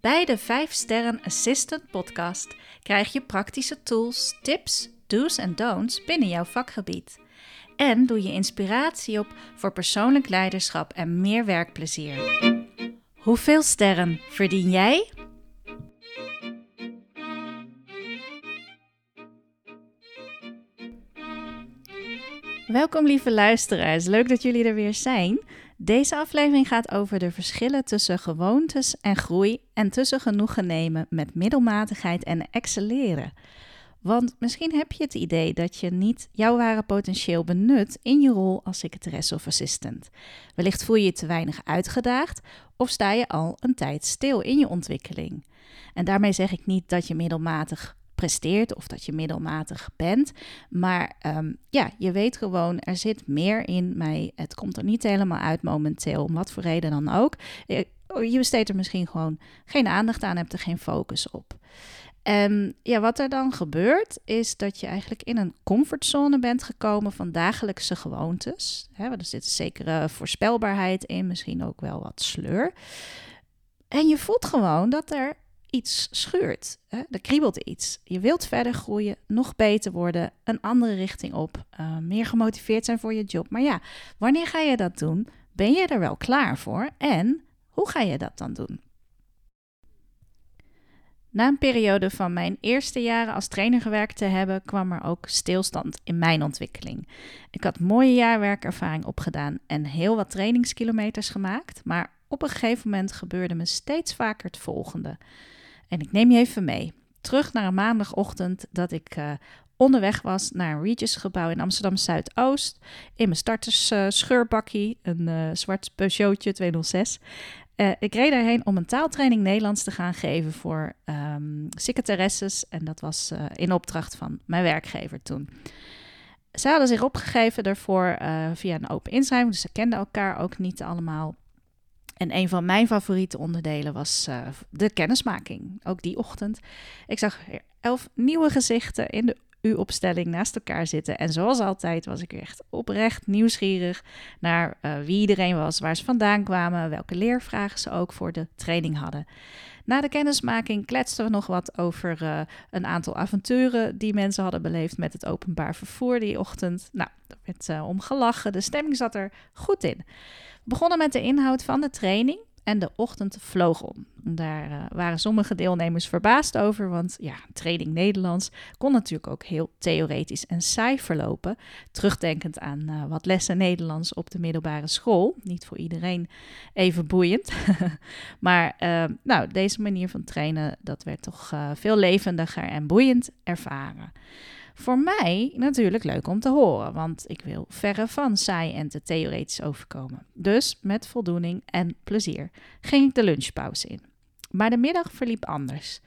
Bij de 5 Sterren Assistant podcast krijg je praktische tools, tips, do's en don'ts binnen jouw vakgebied. En doe je inspiratie op voor persoonlijk leiderschap en meer werkplezier. Hoeveel sterren verdien jij? Welkom lieve luisteraars, leuk dat jullie er weer zijn. Deze aflevering gaat over de verschillen tussen gewoontes en groei en tussen genoegen nemen met middelmatigheid en excelleren. Want misschien heb je het idee dat je niet jouw ware potentieel benut in je rol als secretaresse of assistant. Wellicht voel je je te weinig uitgedaagd of sta je al een tijd stil in je ontwikkeling. En daarmee zeg ik niet dat je middelmatig presteert of dat je middelmatig bent. Maar um, ja, je weet gewoon, er zit meer in mij. Het komt er niet helemaal uit momenteel, om wat voor reden dan ook. Je besteedt er misschien gewoon geen aandacht aan, hebt er geen focus op. En ja, wat er dan gebeurt, is dat je eigenlijk in een comfortzone bent gekomen van dagelijkse gewoontes. Hè, er zit een zekere voorspelbaarheid in, misschien ook wel wat sleur. En je voelt gewoon dat er iets schuurt. Hè? Er kriebelt iets. Je wilt verder groeien, nog beter worden, een andere richting op, uh, meer gemotiveerd zijn voor je job. Maar ja, wanneer ga je dat doen? Ben je er wel klaar voor? En hoe ga je dat dan doen? Na een periode van mijn eerste jaren als trainer gewerkt te hebben, kwam er ook stilstand in mijn ontwikkeling. Ik had mooie jaarwerkervaring opgedaan en heel wat trainingskilometers gemaakt, maar op een gegeven moment gebeurde me steeds vaker het volgende. En ik neem je even mee. Terug naar een maandagochtend dat ik uh, onderweg was naar een Regis gebouw in Amsterdam Zuidoost. In mijn starters uh, een uh, zwart Peugeotje 206. ik reed daarheen om een taaltraining Nederlands te gaan geven voor um, secretaresses. En dat was in opdracht van mijn werkgever toen. Zij hadden zich opgegeven daarvoor via een open inschrijving, dus ze kenden elkaar ook niet allemaal. En een van mijn favoriete onderdelen was uh, de kennismaking. Ook die ochtend. Ik zag elf nieuwe gezichten in de U-opstelling naast elkaar zitten. En zoals altijd was ik echt oprecht nieuwsgierig naar uh, wie iedereen was, waar ze vandaan kwamen, welke leervragen ze ook voor de training hadden. Na de kennismaking kletsten we nog wat over uh, een aantal avonturen die mensen hadden beleefd met het openbaar vervoer die ochtend. Nou, er werd uh, om gelachen, de stemming zat er goed in begonnen met de inhoud van de training en de ochtend vloog om. Daar uh, waren sommige deelnemers verbaasd over, want ja, training Nederlands kon natuurlijk ook heel theoretisch en saai verlopen. Terugdenkend aan uh, wat lessen Nederlands op de middelbare school. Niet voor iedereen even boeiend. maar uh, nou, deze manier van trainen, dat werd toch veel levendiger en boeiend ervaren. Voor mij natuurlijk leuk om te horen, want ik wil verre van saai en te theoretisch overkomen. Dus met voldoening en plezier ging ik de lunchpauze in. Maar de middag verliep anders.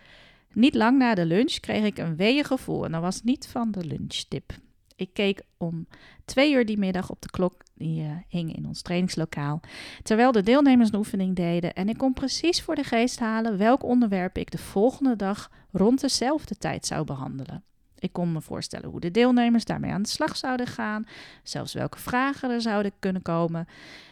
Niet lang na de lunch kreeg ik een weeën gevoel en dat was niet van de lunchtip. Ik keek om twee uur die middag op de klok die uh, hing in ons trainingslokaal, terwijl de deelnemers een oefening deden en ik kon precies voor de geest halen welk onderwerp ik de volgende dag rond dezelfde tijd zou behandelen. Ik kon me voorstellen hoe de deelnemers daarmee aan de slag zouden gaan, zelfs welke vragen er zouden kunnen komen.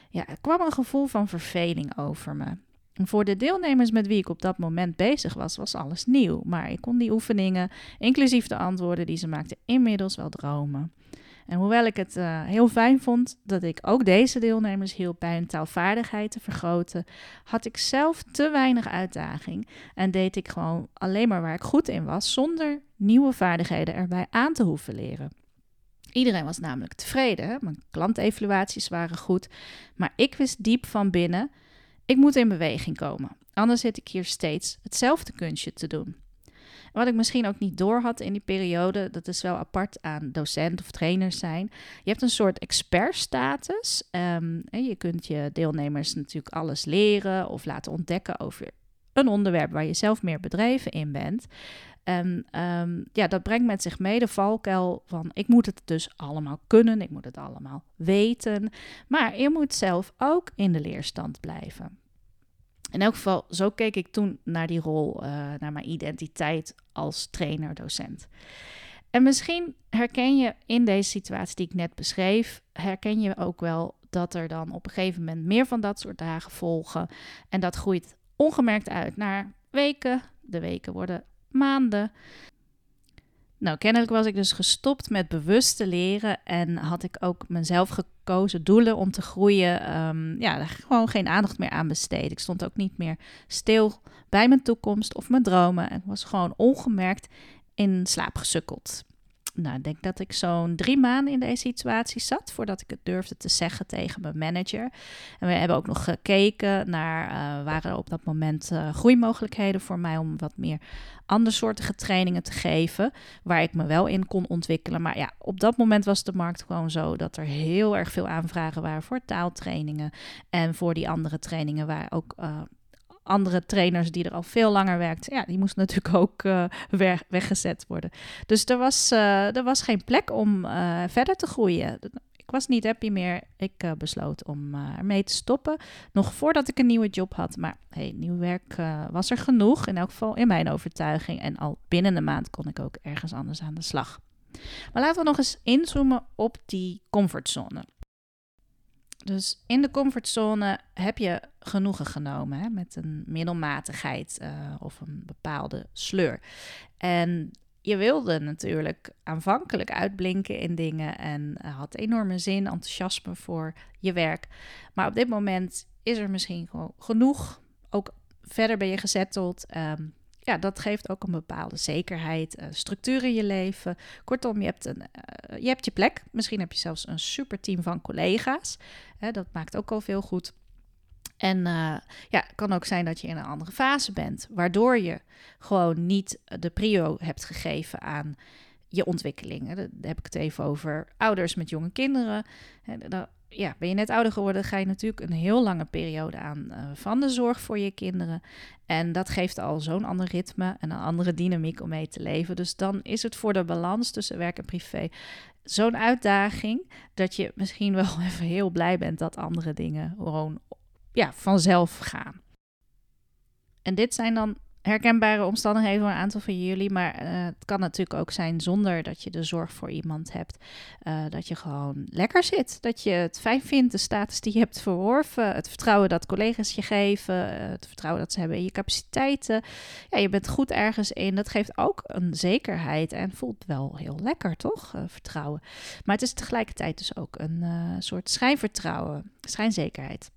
Ja, er kwam een gevoel van verveling over me. voor de deelnemers met wie ik op dat moment bezig was, was alles nieuw. Maar ik kon die oefeningen, inclusief de antwoorden die ze maakten, inmiddels wel dromen. En hoewel ik het uh, heel fijn vond dat ik ook deze deelnemers hielp bij hun taalvaardigheid te vergroten, had ik zelf te weinig uitdaging en deed ik gewoon alleen maar waar ik goed in was, zonder nieuwe vaardigheden erbij aan te hoeven leren. Iedereen was namelijk tevreden, mijn klantevaluaties waren goed, maar ik wist diep van binnen, ik moet in beweging komen. Anders zit ik hier steeds hetzelfde kunstje te doen. Wat ik misschien ook niet door had in die periode, dat is wel apart aan docent of trainers zijn. Je hebt een soort expertstatus. Um, je kunt je deelnemers natuurlijk alles leren of laten ontdekken over een onderwerp waar je zelf meer bedreven in bent. En ehm, ja, dat brengt met zich mee de valkuil van ik moet het dus allemaal kunnen, ik moet het allemaal weten. Maar je moet zelf ook in de leerstand blijven. In elk geval, zo keek ik toen naar die rol, uh, naar mijn identiteit als trainer-docent. En misschien herken je in deze situatie die ik net beschreef, herken je ook wel dat er dan op een gegeven moment meer van dat soort dagen volgen. En dat groeit ongemerkt uit naar weken. De weken worden maanden. Nou, kennelijk was ik dus gestopt met bewust te leren en had ik ook mezelf gekozen doelen om te groeien. Um, ja, gewoon geen aandacht meer aan besteed. Ik stond ook niet meer stil bij mijn toekomst of mijn dromen. Ik was gewoon ongemerkt in slaap gesukkeld nou, ik denk dat ik zo'n drie maanden in deze situatie zat voordat ik het durfde te zeggen tegen mijn manager. En we hebben ook nog gekeken naar uh, waren er op dat moment uh, groeimogelijkheden voor mij om wat meer andersoortige trainingen te geven, waar ik me wel in kon ontwikkelen. Maar ja, op dat moment was de markt gewoon zo dat er heel erg veel aanvragen waren voor taaltrainingen en voor die andere trainingen waar ook uh, andere trainers die er al veel langer werkt, ja, die moesten natuurlijk ook uh, weggezet worden. Dus er was, uh, er was geen plek om uh, verder te groeien. Ik was niet happy meer. Ik besloot om ermee te stoppen. Nog voordat ik een nieuwe job had. Maar hey, nieuw werk was er genoeg. In elk geval in mijn overtuiging. En al binnen een maand kon ik ook ergens anders aan de slag. Maar laten we nog eens inzoomen op die comfortzone. Dus in de comfortzone heb je genoegen genomen hè, met een middelmatigheid uh, of een bepaalde sleur. En je wilde natuurlijk aanvankelijk uitblinken in dingen en had enorme zin, enthousiasme voor je werk. Maar op dit moment is er misschien gewoon genoeg. Ook verder ben je gezetteld. Um, ja, dat geeft ook een bepaalde zekerheid, uh, structuur in je leven. Kortom, je hebt, een, uh, je hebt je plek. Misschien heb je zelfs een super team van collega's. Hè, dat maakt ook al veel goed. En uh, ja, het kan ook zijn dat je in een andere fase bent, waardoor je gewoon niet de prio hebt gegeven aan je ontwikkeling. Daar heb ik het even over ouders met jonge kinderen ja, ben je net ouder geworden, ga je natuurlijk een heel lange periode aan uh, van de zorg voor je kinderen. En dat geeft al zo'n ander ritme en een andere dynamiek om mee te leven. Dus dan is het voor de balans tussen werk en privé zo'n uitdaging dat je misschien wel even heel blij bent dat andere dingen gewoon ja, vanzelf gaan. En dit zijn dan herkenbare omstandigheden voor een aantal van jullie. Maar uh, het kan natuurlijk ook zijn zonder dat je de zorg voor iemand hebt. Uh, dat je gewoon lekker zit. Dat je het fijn vindt, de status die je hebt verworven. Het vertrouwen dat collega's je geven. Uh, het vertrouwen dat ze hebben in je capaciteiten. Ja, je bent goed ergens in. Dat geeft ook een zekerheid en voelt wel heel lekker, toch? vertrouwen. Maar het is tegelijkertijd dus ook een soort schijnvertrouwen, schijnzekerheid.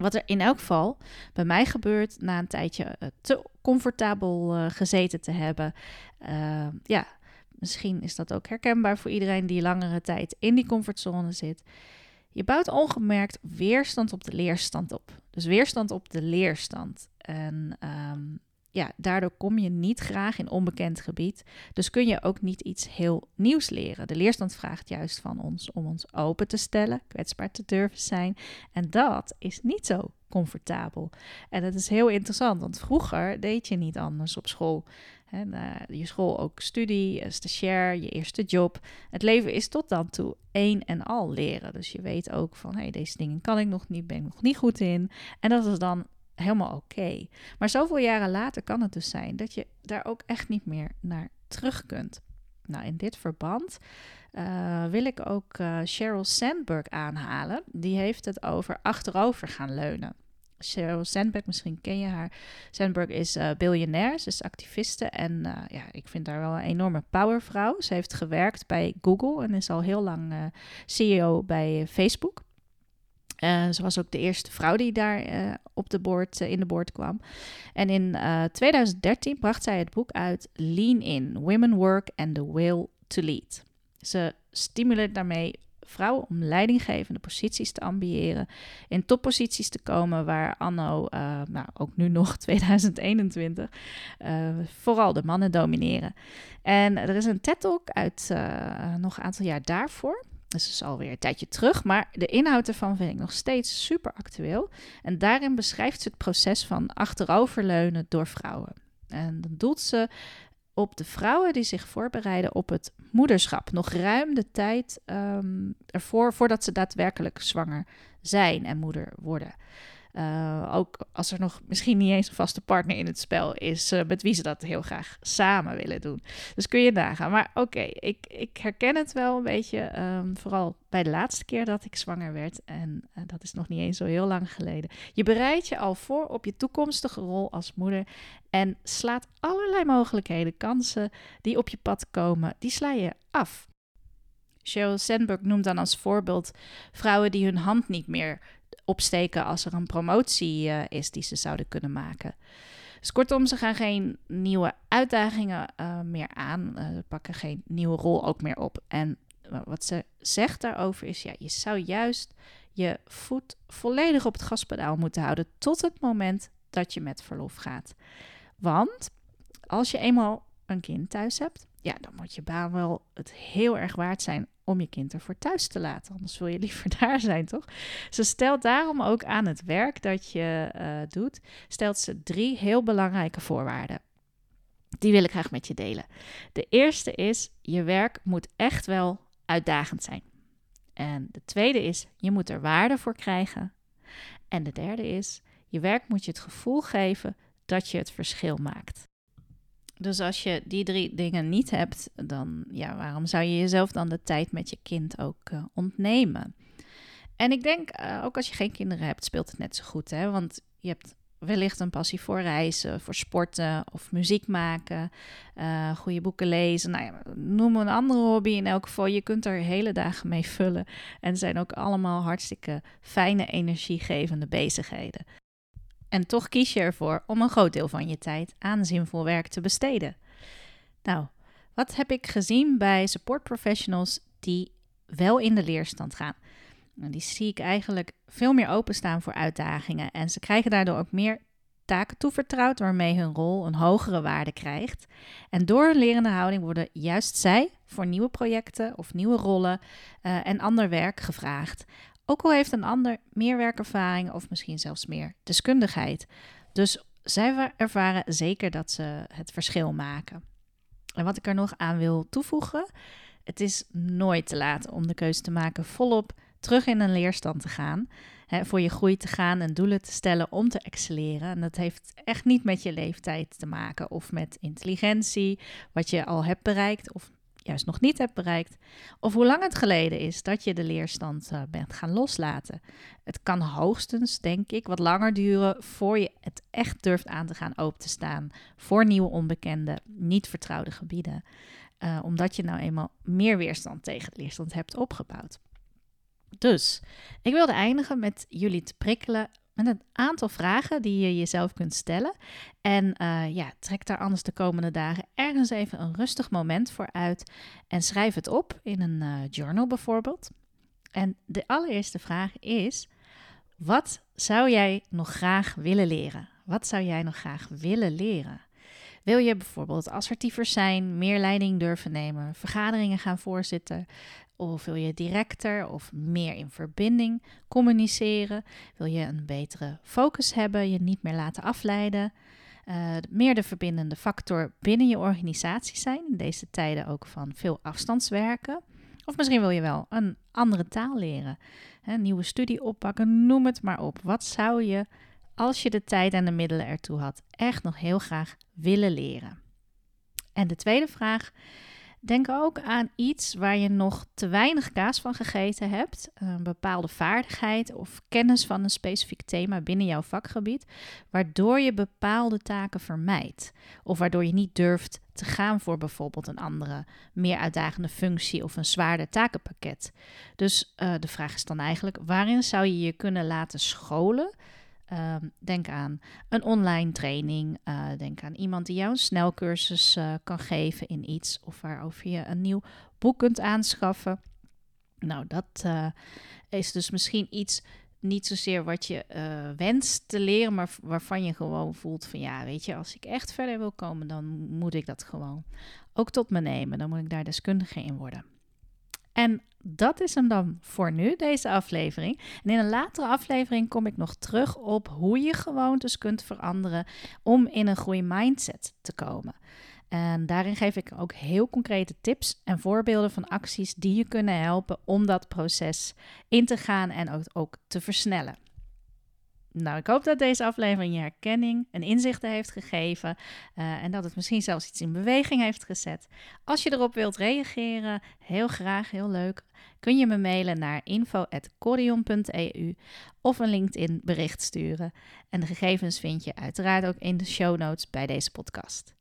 Wat er in elk geval bij mij gebeurt na een tijdje eh, te comfortabel uh, gezeten te hebben. Uh, ja, misschien is dat ook herkenbaar voor iedereen die langere tijd in die comfortzone zit. Je bouwt ongemerkt weerstand op de leerstand op. Dus weerstand op de leerstand. En um, ja, daardoor kom je niet graag in onbekend gebied. Dus kun je ook niet iets heel nieuws leren. De leerstand vraagt juist van ons om ons open te stellen, kwetsbaar te durven zijn. En dat is niet zo comfortabel. En dat is heel interessant, want vroeger deed je niet anders op school. He, je school ook studie, stagiair, je eerste job. Het leven is tot dan toe één en al leren. Dus je weet ook van, hey, deze dingen kan ik nog niet, ben ik nog niet goed in. En dat is dan helemaal oké. Maar zoveel jaren later kan het dus zijn dat je daar ook echt niet meer naar terug kunt. Nou, in dit verband uh, wil ik ook uh, Sheryl Sandberg aanhalen. Die heeft het over achterover gaan leunen. Sheryl Sandberg, misschien ken je haar. Sandberg is uh, biljonair, ze is activiste en ja, ik vind haar wel een enorme powervrouw. Ze heeft gewerkt bij Google en is al heel lang CEO bij Facebook. Uh, ze was ook de eerste vrouw die daar uh, op de boord, uh, in de boord kwam. En in 2013 bracht zij het boek uit Lean In: Women Work and the Will to Lead. Ze stimuleert daarmee vrouwen om leidinggevende posities te ambiëren, in topposities te komen waar anno, nou ook nu nog 2021, vooral de mannen domineren. En er is een TED Talk uit nog een aantal jaar daarvoor Dat is alweer een tijdje terug, maar de inhoud ervan vind ik nog steeds super actueel. En daarin beschrijft ze het proces van achteroverleunen door vrouwen. En dan doelt ze op de vrouwen die zich voorbereiden op het moederschap. Nog ruim de tijd um, ervoor, voordat ze daadwerkelijk zwanger zijn en moeder worden. Uh, ook als er nog misschien niet eens een vaste partner in het spel is, uh, met wie ze dat heel graag samen willen doen. Dus kun je nagaan. Maar oké, ik, ik herken het wel een beetje. Um, vooral bij de laatste keer dat ik zwanger werd. En uh, dat is nog niet eens zo heel lang geleden. Je bereidt je al voor op je toekomstige rol als moeder. En slaat allerlei mogelijkheden, kansen die op je pad komen, die sla je af. Sheryl Sandberg noemt dan als voorbeeld vrouwen die hun hand niet meer opsteken als er een promotie uh, is die ze zouden kunnen maken. Dus kortom, ze gaan geen nieuwe uitdagingen uh, meer aan. Uh, ze pakken geen nieuwe rol ook meer op. En wat ze zegt daarover is: ja, je zou juist je voet volledig op het gaspedaal moeten houden tot het moment dat je met verlof gaat. Want als je eenmaal een kind thuis hebt, ja, dan moet je baan wel het heel erg waard zijn om je kind ervoor thuis te laten. Anders wil je liever daar zijn, toch? Ze stelt daarom ook aan het werk dat je uh, doet, stelt ze drie heel belangrijke voorwaarden. Die wil ik graag met je delen. De eerste is, je werk moet echt wel uitdagend zijn. En de tweede is, je moet er waarde voor krijgen. En de derde is, je werk moet je het gevoel geven dat je het verschil maakt. Dus als je die drie dingen niet hebt, dan ja, waarom zou je jezelf dan de tijd met je kind ook uh, ontnemen? En ik denk, uh, ook als je geen kinderen hebt, speelt het net zo goed. Hè? Want je hebt wellicht een passie voor reizen, voor sporten of muziek maken, uh, goede boeken lezen. Nou ja, noem een andere hobby in elk geval. Je kunt er hele dagen mee vullen. En zijn ook allemaal hartstikke fijne, energiegevende bezigheden. En toch kies je ervoor om een groot deel van je tijd aan zinvol werk te besteden. Nou, wat heb ik gezien bij support professionals die wel in de leerstand gaan? Nou, die zie ik eigenlijk veel meer openstaan voor uitdagingen en ze krijgen daardoor ook meer taken toevertrouwd waarmee hun rol een hogere waarde krijgt. En door hun lerende houding worden juist zij voor nieuwe projecten of nieuwe rollen uh, en ander werk gevraagd. Ook al heeft een ander meer werkervaring of misschien zelfs meer deskundigheid. Dus zij ervaren zeker dat ze het verschil maken. En wat ik er nog aan wil toevoegen, het is nooit te laat om de keuze te maken volop terug in een leerstand te gaan. Hè, voor je groei te gaan en doelen te stellen om te excelleren. En dat heeft echt niet met je leeftijd te maken of met intelligentie, wat je al hebt bereikt of juist nog niet hebt bereikt, of hoe lang het geleden is dat je de leerstand uh, bent gaan loslaten. Het kan hoogstens, denk ik, wat langer duren voor je het echt durft aan te gaan open te staan voor nieuwe onbekende, niet vertrouwde gebieden, uh, omdat je nou eenmaal meer weerstand tegen de leerstand hebt opgebouwd. Dus ik wilde eindigen met jullie te prikkelen met een aantal vragen die je jezelf kunt stellen. En uh, ja, trek daar anders de komende dagen ergens even een rustig moment voor uit en schrijf het op in een uh, journal bijvoorbeeld. En de allereerste vraag is: wat zou jij nog graag willen leren? Wat zou jij nog graag willen leren? Wil je bijvoorbeeld assertiever zijn, meer leiding durven nemen, vergaderingen gaan voorzitten, of wil je directer of meer in verbinding communiceren? Wil je een betere focus hebben, je niet meer laten afleiden? Uh, meer de verbindende factor binnen je organisatie zijn, in deze tijden ook van veel afstandswerken. Of misschien wil je wel een andere taal leren, een nieuwe studie oppakken, noem het maar op. Wat zou je, als je de tijd en de middelen ertoe had, echt nog heel graag willen leren? En de tweede vraag Denk ook aan iets waar je nog te weinig kaas van gegeten hebt, een bepaalde vaardigheid of kennis van een specifiek thema binnen jouw vakgebied, waardoor je bepaalde taken vermijdt of waardoor je niet durft te gaan voor bijvoorbeeld een andere, meer uitdagende functie of een zwaarder takenpakket. Dus uh, de vraag is dan eigenlijk: waarin zou je je kunnen laten scholen? Ehm, denk aan een online training. Uh, denk aan iemand die jou een snelcursus uh, kan geven in iets. Of waarover je een nieuw boek kunt aanschaffen. Nou, dat uh, is dus misschien iets, niet zozeer wat je wenst te leren, maar waarvan je gewoon voelt van ja, weet je, als ik echt verder wil komen, dan moet ik dat gewoon ook tot me nemen. Dan moet ik daar deskundige in worden. En dat is hem dan voor nu, deze aflevering. En in een latere aflevering kom ik nog terug op hoe je gewoontes kunt veranderen om in een goede mindset te komen. En daarin geef ik ook heel concrete tips en voorbeelden van acties die je kunnen helpen om dat proces in te gaan en ook, ook te versnellen. Nou, ik hoop dat deze aflevering je herkenning en inzichten heeft gegeven uh, en dat het misschien zelfs iets in beweging heeft gezet. Als je erop wilt reageren, heel graag, heel leuk, kun je me mailen naar info.corion.eu of een LinkedIn bericht sturen. En de gegevens vind je uiteraard ook in de show notes bij deze podcast.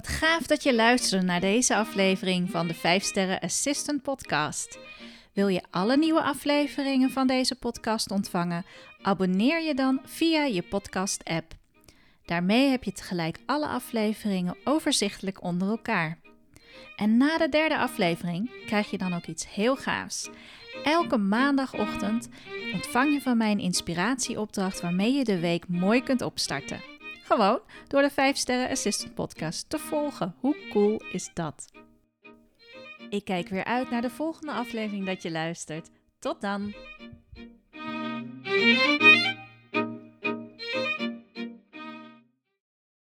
Wat gaaf dat je luisterde naar deze aflevering van de 5 Sterren Assistant Podcast. Wil je alle nieuwe afleveringen van deze podcast ontvangen? Abonneer je dan via je podcast-app. Daarmee heb je tegelijk alle afleveringen overzichtelijk onder elkaar. En na de derde aflevering krijg je dan ook iets heel gaafs. Elke maandagochtend ontvang je van mij een inspiratieopdracht waarmee je de week mooi kunt opstarten. Gewoon door de 5 Sterren Assistant Podcast te volgen. Hoe cool is dat? Ik kijk weer uit naar de volgende aflevering dat je luistert. Tot dan!